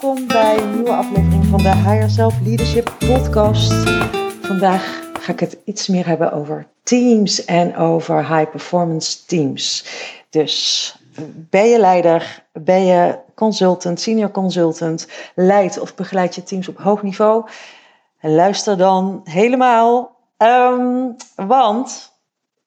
welkom bij een nieuwe aflevering van de Higher Self Leadership Podcast. Vandaag ga ik het iets meer hebben over teams en over high performance teams. Dus ben je leider, ben je consultant, senior consultant, leid of begeleid je teams op hoog niveau? Luister dan helemaal, um, want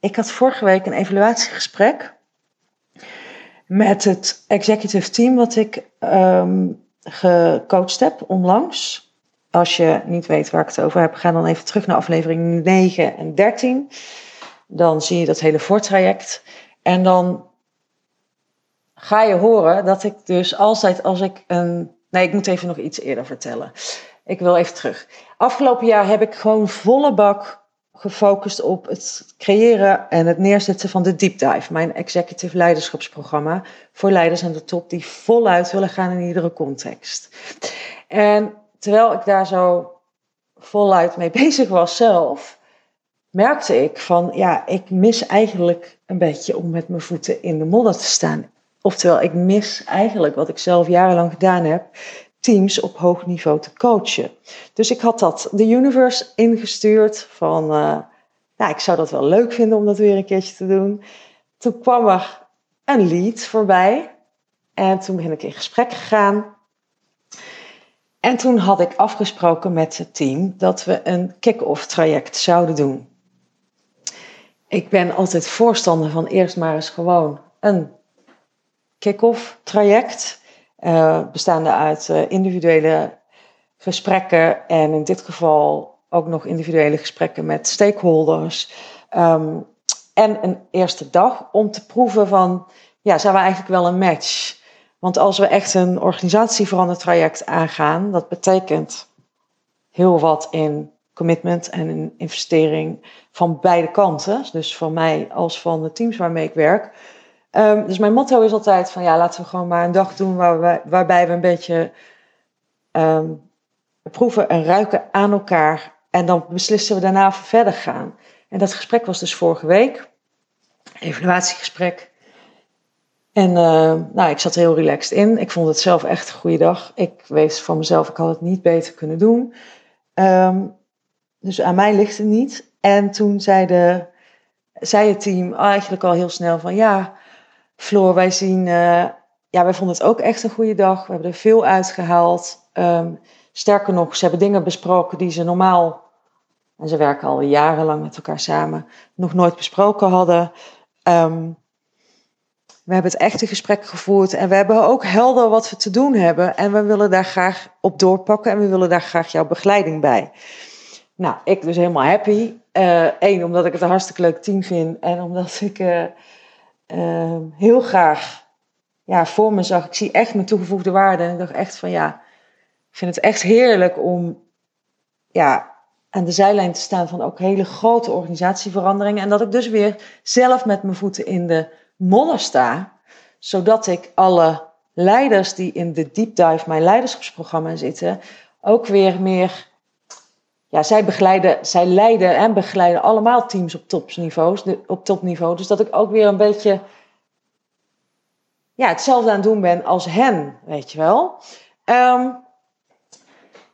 ik had vorige week een evaluatiegesprek met het executive team wat ik um, gecoacht heb onlangs. Als je niet weet waar ik het over heb, ga dan even terug naar aflevering 9 en 13. Dan zie je dat hele voortraject. En dan ga je horen dat ik dus altijd als ik een. Nee, ik moet even nog iets eerder vertellen. Ik wil even terug. Afgelopen jaar heb ik gewoon volle bak gefocust op het creëren en het neerzetten van de Deep Dive, mijn executive leiderschapsprogramma voor leiders aan de top die voluit willen gaan in iedere context. En terwijl ik daar zo voluit mee bezig was zelf, merkte ik van ja, ik mis eigenlijk een beetje om met mijn voeten in de modder te staan. Oftewel, ik mis eigenlijk wat ik zelf jarenlang gedaan heb, teams op hoog niveau te coachen. Dus ik had dat de universe ingestuurd van, uh, ja, ik zou dat wel leuk vinden om dat weer een keertje te doen. Toen kwam er een lead voorbij en toen ben ik in gesprek gegaan. En toen had ik afgesproken met het team dat we een kick-off traject zouden doen. Ik ben altijd voorstander van eerst maar eens gewoon een kick-off traject. Uh, bestaande uit uh, individuele gesprekken en in dit geval ook nog individuele gesprekken met stakeholders. Um, en een eerste dag om te proeven van, ja, zijn we eigenlijk wel een match? Want als we echt een organisatieverandertraject aangaan, dat betekent heel wat in commitment en in investering van beide kanten. Dus van mij als van de teams waarmee ik werk. Um, dus mijn motto is altijd van ja, laten we gewoon maar een dag doen waar waarbij we een beetje um, proeven en ruiken aan elkaar. En dan beslissen we daarna of verder gaan. En dat gesprek was dus vorige week. Evaluatiegesprek. En uh, nou, ik zat heel relaxed in. Ik vond het zelf echt een goede dag. Ik wees van mezelf, ik had het niet beter kunnen doen. Dus aan mij ligt het niet. En toen zei, de, zei het team eigenlijk al heel snel van ja, Floor, wij zien, uh, ja, wij vonden het ook echt een goede dag. We hebben er veel uitgehaald. Um, sterker nog, ze hebben dingen besproken die ze normaal, en ze werken al jarenlang met elkaar samen, nog nooit besproken hadden. Um, we hebben het echte gesprek gevoerd en we hebben ook helder wat we te doen hebben. En we willen daar graag op doorpakken en we willen daar graag jouw begeleiding bij. Nou, ik dus helemaal happy. Eén, uh, omdat ik het een hartstikke leuk team vind en omdat ik uh, uh, heel graag ja, voor me zag. Ik zie echt mijn toegevoegde waarde en ik dacht echt van ja, ik vind het echt heerlijk om ja, aan de zijlijn te staan van ook hele grote organisatieveranderingen. En dat ik dus weer zelf met mijn voeten in de modder sta, zodat ik alle leiders die in de deep dive mijn leiderschapsprogramma zitten, ook weer meer. Ja, zij begeleiden, zij leiden en begeleiden allemaal teams op topniveaus, op topniveau. Dus dat ik ook weer een beetje ja, hetzelfde aan het doen ben als hen, weet je wel. Um,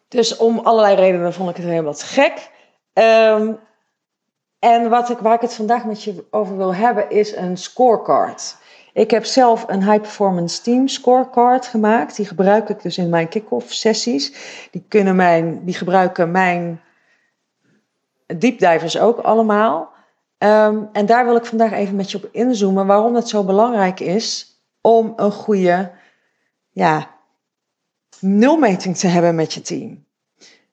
dus om allerlei redenen vond ik het helemaal te gek. Um, en wat ik, waar ik het vandaag met je over wil hebben is een scorecard. Ik heb zelf een high performance team scorecard gemaakt. Die gebruik ik dus in mijn kick-off sessies. Die, kunnen mijn, die gebruiken mijn deepdivers ook allemaal. Um, en daar wil ik vandaag even met je op inzoomen waarom het zo belangrijk is om een goede ja, nulmeting te hebben met je team.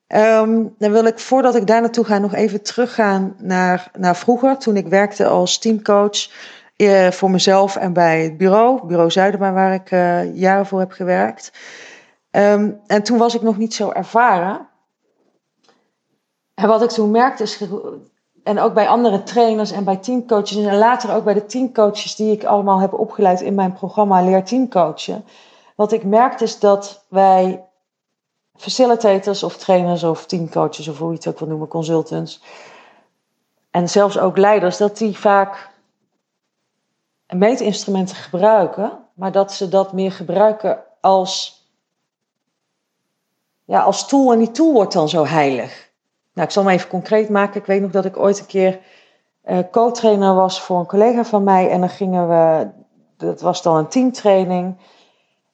Um, dan wil ik, voordat ik daar naartoe ga, nog even teruggaan naar, naar vroeger. Toen ik werkte als teamcoach eh, voor mezelf en bij het bureau, Bureau Zuiderma, waar ik uh, jaren voor heb gewerkt. Um, en toen was ik nog niet zo ervaren. En wat ik toen merkte is, en ook bij andere trainers en bij teamcoaches en later ook bij de teamcoaches die ik allemaal heb opgeleid in mijn programma Leer Teamcoachen. Wat ik merkte is dat wij facilitators of trainers of teamcoaches of hoe je het ook wil noemen, consultants. En zelfs ook leiders, dat die vaak meetinstrumenten gebruiken, maar dat ze dat meer gebruiken als ja, als tool en die tool wordt dan zo heilig. Nou, ik zal hem even concreet maken. Ik weet nog dat ik ooit een keer uh, co-trainer was voor een collega van mij. En dan gingen we, dat was dan een teamtraining.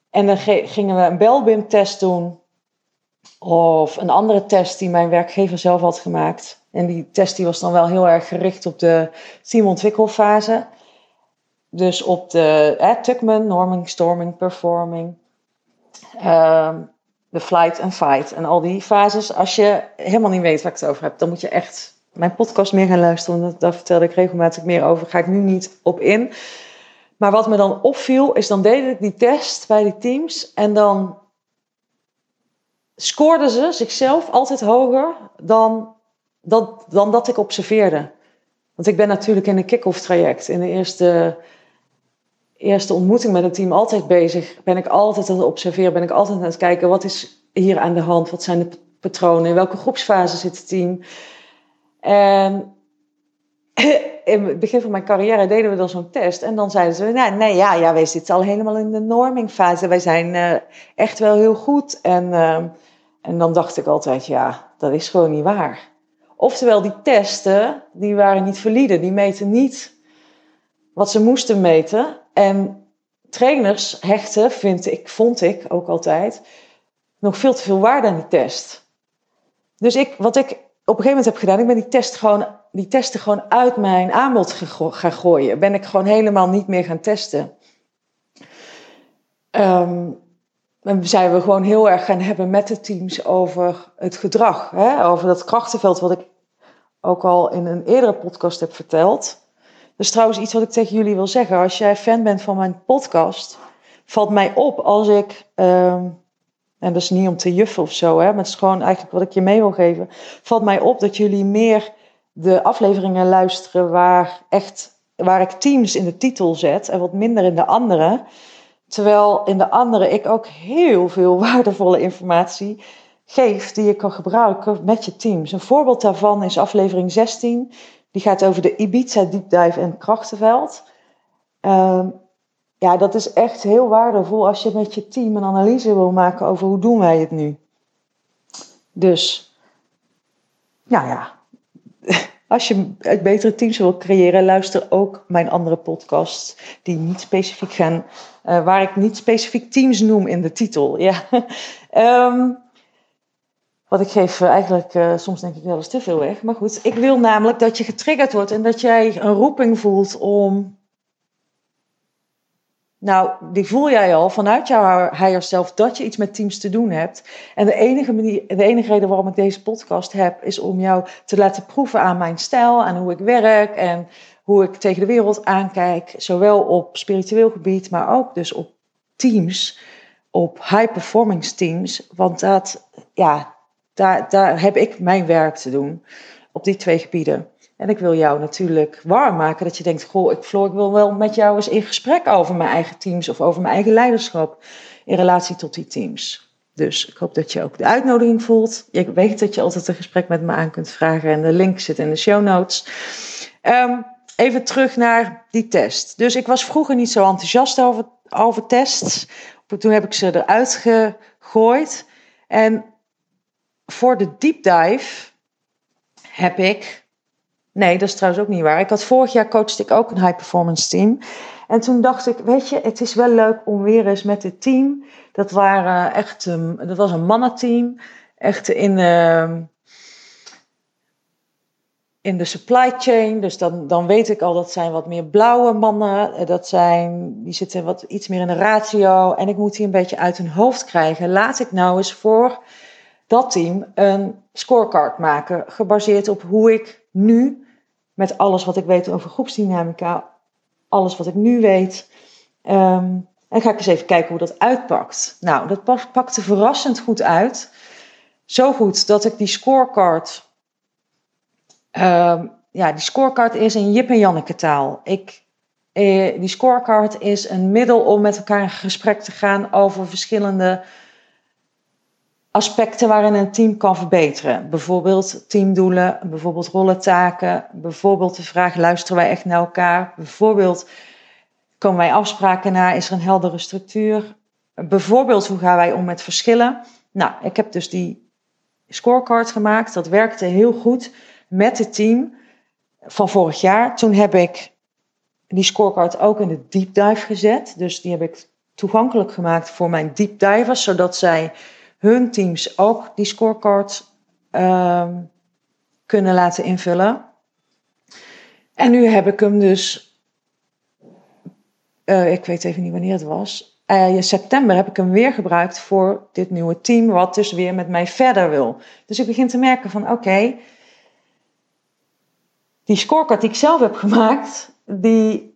En dan gingen we een belbim-test doen. Of een andere test die mijn werkgever zelf had gemaakt. En die test die was dan wel heel erg gericht op de teamontwikkelfase. Dus op de eh, Tuckman, norming, storming, performing. Ehm, de flight en fight en al die fases. Als je helemaal niet weet waar ik het over heb, dan moet je echt mijn podcast meer gaan luisteren. Want daar vertelde ik regelmatig meer over. Ga ik nu niet op in. Maar wat me dan opviel, is dan deed ik die test bij die teams. En dan scoorden ze zichzelf altijd hoger dan, dan, dan dat ik observeerde. Want ik ben natuurlijk in een kick-off traject. In de eerste, eerste ontmoeting met een team altijd bezig. Ben ik altijd aan het observeren. Ben ik altijd aan het kijken. Wat is hier aan de hand? Wat zijn de patronen? In welke groepsfase zit het team? En in het begin van mijn carrière deden we dan zo'n test. En dan zeiden ze, nee, nee ja, ja, wij zitten al helemaal in de normingfase. Wij zijn uh, echt wel heel goed. En, uh, en dan dacht ik altijd, ja, dat is gewoon niet waar. Oftewel, die testen, die waren niet valide. Die meten niet wat ze moesten meten. En trainers hechten, vind ik, vond ik ook altijd, nog veel te veel waarde aan die test. Dus ik, wat ik op een gegeven moment heb gedaan, ik ben die, test gewoon, die testen gewoon uit mijn aanbod gaan gooien. Ben ik gewoon helemaal niet meer gaan testen. Um, en zijn we gewoon heel erg gaan hebben met de teams over het gedrag. Hè? Over dat krachtenveld wat ik ook al in een eerdere podcast heb verteld. Dat is trouwens iets wat ik tegen jullie wil zeggen. Als jij fan bent van mijn podcast, valt mij op als ik um, en dat is niet om te juffen of zo, hè, maar het is gewoon eigenlijk wat ik je mee wil geven. Valt mij op dat jullie meer de afleveringen luisteren waar, echt, waar ik teams in de titel zet en wat minder in de andere. Terwijl in de andere ik ook heel veel waardevolle informatie geef die je kan gebruiken met je teams. Een voorbeeld daarvan is aflevering 16. Die gaat over de Ibiza Deep Dive en krachtenveld. Um, ja, dat is echt heel waardevol als je met je team een analyse wil maken over hoe doen wij het nu. Dus, nou ja, als je het betere teams wil creëren, luister ook mijn andere podcasts die niet specifiek gaan, uh, waar ik niet specifiek teams noem in de titel. Ja. um, wat ik geef eigenlijk, uh, soms denk ik wel eens te veel weg. Maar goed, ik wil namelijk dat je getriggerd wordt en dat jij een roeping voelt om nou, die voel jij al vanuit jouw higher self dat je iets met teams te doen hebt. En de enige, manier, de enige reden waarom ik deze podcast heb, is om jou te laten proeven aan mijn stijl, aan hoe ik werk en hoe ik tegen de wereld aankijk. Zowel op spiritueel gebied, maar ook dus op teams, op high performance teams. Want dat, ja, daar, daar heb ik mijn werk te doen op die twee gebieden. En ik wil jou natuurlijk warm maken dat je denkt: Goh, ik, Floor, ik wil wel met jou eens in gesprek over mijn eigen teams of over mijn eigen leiderschap in relatie tot die teams. Dus ik hoop dat je ook de uitnodiging voelt. Je weet dat je altijd een gesprek met me aan kunt vragen en de link zit in de show notes. Um, even terug naar die test. Dus ik was vroeger niet zo enthousiast over, over tests. Toen heb ik ze eruit gegooid. En voor de deep dive heb ik Nee, dat is trouwens ook niet waar. Ik had vorig jaar coachte ik ook een high performance team. En toen dacht ik, weet je, het is wel leuk om weer eens met het team. Dat waren echt, um, dat was een mannenteam. Echt in, uh, in de supply chain. Dus dan, dan weet ik al, dat zijn wat meer blauwe mannen. Dat zijn, die zitten wat iets meer in de ratio. En ik moet die een beetje uit hun hoofd krijgen. Laat ik nou eens voor dat team een scorecard maken. Gebaseerd op hoe ik nu, met alles wat ik weet over groepsdynamica, alles wat ik nu weet. Um, en ga ik eens even kijken hoe dat uitpakt. Nou, dat pakte verrassend goed uit. Zo goed dat ik die scorecard. Um, ja, die scorecard is in Jip en Janneke taal. Ik, eh, die scorecard is een middel om met elkaar in gesprek te gaan over verschillende aspecten waarin een team kan verbeteren. Bijvoorbeeld teamdoelen, bijvoorbeeld rollentaken, bijvoorbeeld de vraag: luisteren wij echt naar elkaar? Bijvoorbeeld komen wij afspraken na? Is er een heldere structuur? Bijvoorbeeld hoe gaan wij om met verschillen? Nou, ik heb dus die scorecard gemaakt. Dat werkte heel goed met het team van vorig jaar. Toen heb ik die scorecard ook in de deep dive gezet. Dus die heb ik toegankelijk gemaakt voor mijn deep divers, zodat zij hun teams ook die scorecard ehm, kunnen laten invullen. En nu heb ik hem dus, uh, ik weet even niet wanneer het was, uh, in september heb ik hem weer gebruikt voor dit nieuwe team, wat dus weer met mij verder wil. Dus ik begin te merken van oké, die scorecard die ik zelf heb gemaakt, die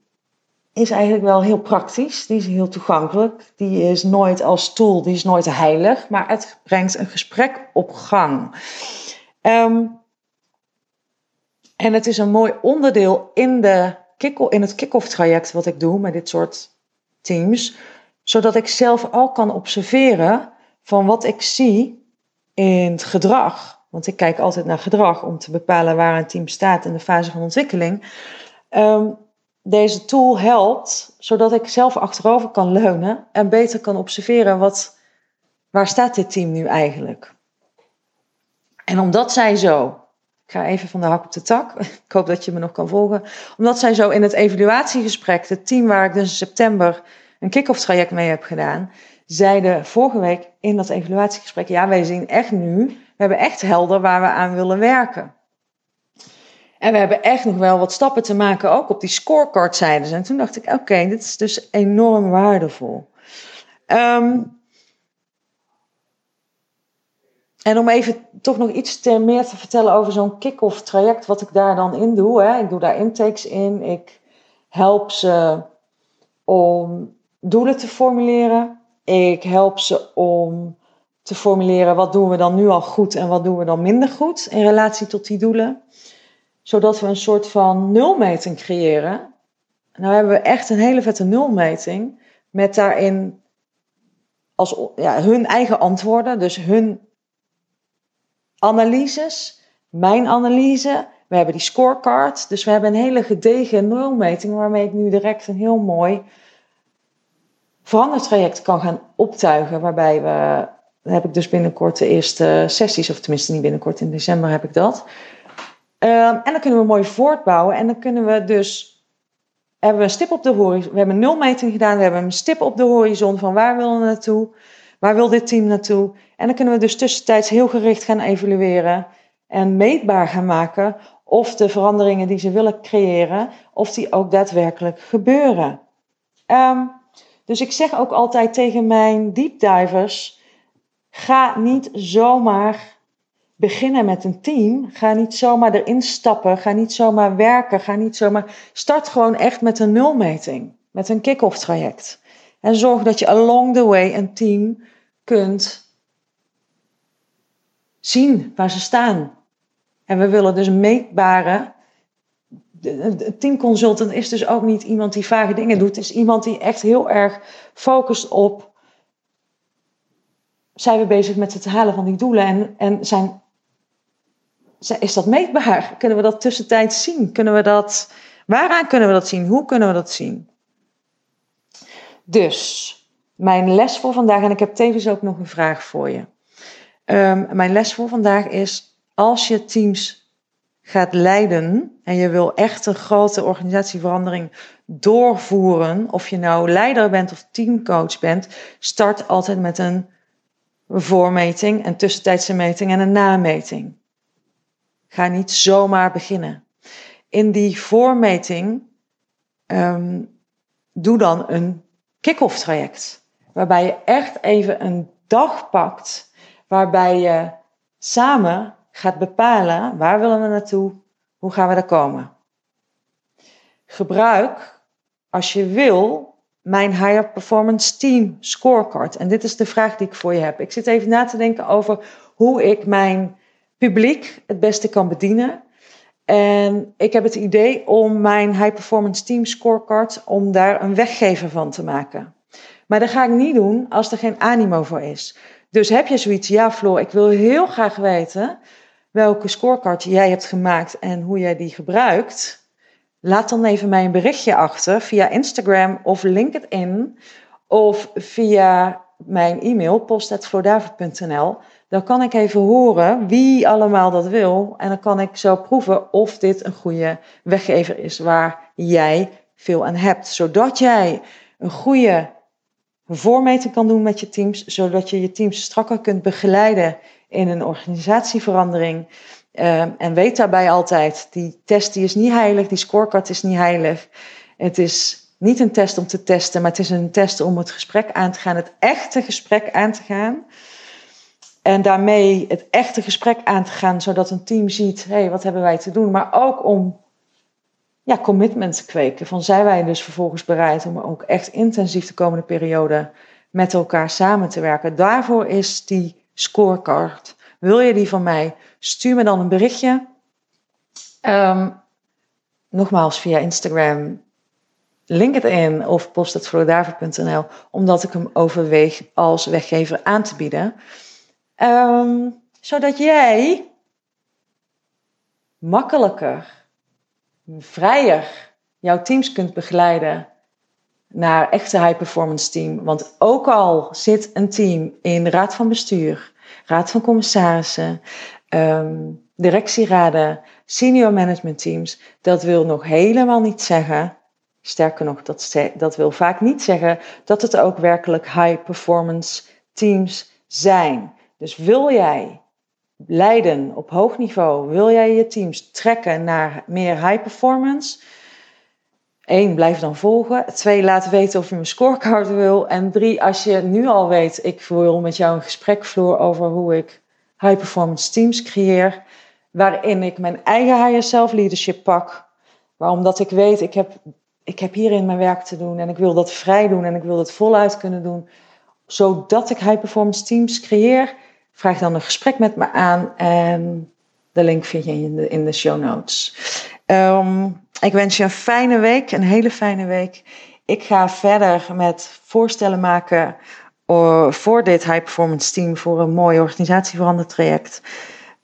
is eigenlijk wel heel praktisch. Die is heel toegankelijk. Die is nooit als tool, die is nooit heilig, maar het brengt een gesprek op gang. Um, en het is een mooi onderdeel in, de kick in het kick-off traject wat ik doe met dit soort teams, zodat ik zelf ook kan observeren van wat ik zie in het gedrag. Want ik kijk altijd naar gedrag om te bepalen waar een team staat in de fase van ontwikkeling. Um, deze tool helpt zodat ik zelf achterover kan leunen en beter kan observeren wat, waar staat dit team nu eigenlijk. En omdat zij zo ik ga even van de hak op de tak. Ik hoop dat je me nog kan volgen. Omdat zij zo in het evaluatiegesprek, het team waar ik dus in september een kick-off traject mee heb gedaan, zeiden vorige week in dat evaluatiegesprek: ja, wij zien echt nu, we hebben echt helder waar we aan willen werken. En we hebben echt nog wel wat stappen te maken, ook op die scorecard zeiden ze. En toen dacht ik: oké, dit is dus enorm waardevol. Um, En om even toch nog iets meer te vertellen over zo'n kick-off traject, wat ik daar dan in doe. Hè. Ik doe daar intakes in. Ik help ze om doelen te formuleren. Ik help ze om te formuleren wat doen we dan nu al goed en wat doen we dan minder goed in relatie tot die doelen. Zodat we een soort van nulmeting creëren. Nou hebben we echt een hele vette nulmeting met daarin als, ja, hun eigen antwoorden, dus hun analyses, mijn analyse. We hebben die scorecard. Dus we hebben een hele gedegen nulmeting waarmee ik nu direct een heel mooi verandertraject kan gaan optuigen. Waarbij we, heb ik dus binnenkort de eerste sessies, of tenminste niet binnenkort, in december heb ik dat. Ehm, en dan kunnen we mooi voortbouwen en dan kunnen we dus hebben we een stip op de horizon. We hebben een nulmeting gedaan. We hebben een stip op de horizon van waar willen we naartoe. Waar wil dit team naartoe? En dan kunnen we dus tussentijds heel gericht gaan evalueren en meetbaar gaan maken of de veranderingen die ze willen creëren, of die ook daadwerkelijk gebeuren. Um, dus ik zeg ook altijd tegen mijn deep divers: ga niet zomaar beginnen met een team. Ga niet zomaar erin stappen. Ga niet zomaar werken. Ga niet zomaar. Start gewoon echt met een nulmeting. Met een kick-off traject. En zorg dat je along the way een team kunt zien waar ze staan. En we willen dus meetbare. De teamconsultant is dus ook niet iemand die vage dingen doet. Het is iemand die echt heel erg focust op. Zijn we bezig met het halen van die doelen? En, en zijn, is dat meetbaar? Kunnen we dat tussentijds zien? Kunnen we dat, waaraan kunnen we dat zien? Hoe kunnen we dat zien? Dus mijn les voor vandaag, en ik heb tevens ook nog een vraag voor je. Um, mijn les voor vandaag is: als je teams gaat leiden en je wil echt een grote organisatieverandering doorvoeren, of je nou leider bent of teamcoach bent, start altijd met een voormeting, een tussentijdse meting en een nameting. Ga niet zomaar beginnen. In die voormeting um, doe dan een kick-off traject. Waarbij je echt even een dag pakt. Waarbij je samen gaat bepalen waar willen we naartoe, hoe gaan we daar komen. Gebruik, als je wil, mijn Higher Performance Team Scorecard. En dit is de vraag die ik voor je heb. Ik zit even na te denken over hoe ik mijn publiek het beste kan bedienen. En ik heb het idee om mijn High Performance Team Scorecard, om daar een weggever van te maken. Maar dat ga ik niet doen als er geen animo voor is. Dus heb je zoiets, ja Floor, ik wil heel graag weten welke scorecard jij hebt gemaakt en hoe jij die gebruikt. Laat dan even mij een berichtje achter via Instagram of LinkedIn of via mijn e-mail post.flordaver.nl. Dan kan ik even horen wie allemaal dat wil. En dan kan ik zo proeven of dit een goede weggever is waar jij veel aan hebt. Zodat jij een goede voormeting kan doen met je teams. Zodat je je teams strakker kunt begeleiden in een organisatieverandering. Ehm, en weet daarbij altijd, die test die is niet heilig, die scorecard is niet heilig. Het is niet een test om te testen, maar het is een test om het gesprek aan te gaan, het echte gesprek aan te gaan. En daarmee het echte gesprek aan te gaan, zodat een team ziet, hé, hey, wat hebben wij te doen? Maar ook om ja, commitment te kweken. Van zijn wij dus vervolgens bereid om ook echt intensief de komende periode met elkaar samen te werken. Daarvoor is die scorecard. Wil je die van mij? Stuur me dan een berichtje. Um, nogmaals via Instagram, LinkedIn of post.flordaver.nl, omdat ik hem overweeg als weggever aan te bieden. Um, zodat jij makkelijker, vrijer jouw teams kunt begeleiden naar echte high performance team. Want ook al zit een team in de raad van bestuur, raad van commissarissen, um, directieraden, senior management teams, dat wil nog helemaal niet zeggen Sterker nog, dat, dat wil vaak niet zeggen dat het ook werkelijk high performance teams zijn. Dus wil jij leiden op hoog niveau, wil jij je teams trekken naar meer high performance? Eén, blijf dan volgen. Twee, laat weten of je mijn scorecard wil. En drie, als je nu al weet, ik wil met jou een gesprek vloer over hoe ik high performance teams creëer. Waarin ik mijn eigen higher self leadership pak. Waarom dat ik weet, ik heb ik heb hierin mijn werk te doen en ik wil dat vrij doen en ik wil het voluit kunnen doen, zodat ik high performance teams creëer. Vraag dan een gesprek met me aan en de link vind je in de, in de show notes. Ehm, ik wens je een fijne week, een hele fijne week. Ik ga verder met voorstellen maken uh, voor dit high performance team voor een mooi organisatieverandertraject.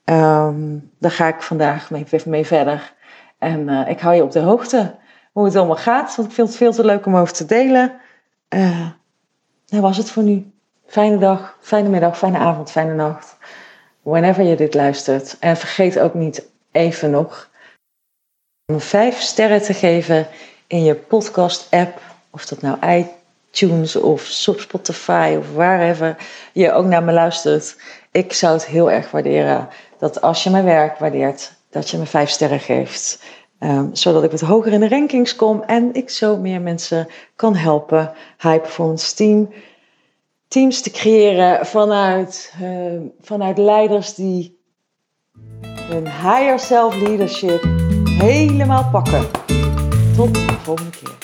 Um, daar ga ik vandaag mee, mee verder. En uh, ik hou je op de hoogte hoe het allemaal gaat. Want ik vind het veel te leuk om over te delen. Uh, dat was het voor nu. Fijne dag, fijne middag, fijne avond, fijne nacht. Whenever je dit luistert. En vergeet ook niet even nog om vijf sterren te geven in je podcast app. Of dat nou iTunes of Spotify of wherever je ook naar me luistert. Ik zou het heel erg waarderen dat als je mijn werk waardeert, dat je me vijf sterren geeft. Um, zodat ik wat hoger in de rankings kom en ik zo meer mensen kan helpen high performance team, teams te creëren vanuit, uh, vanuit leiders die hun higher self leadership helemaal pakken. Tot de volgende keer.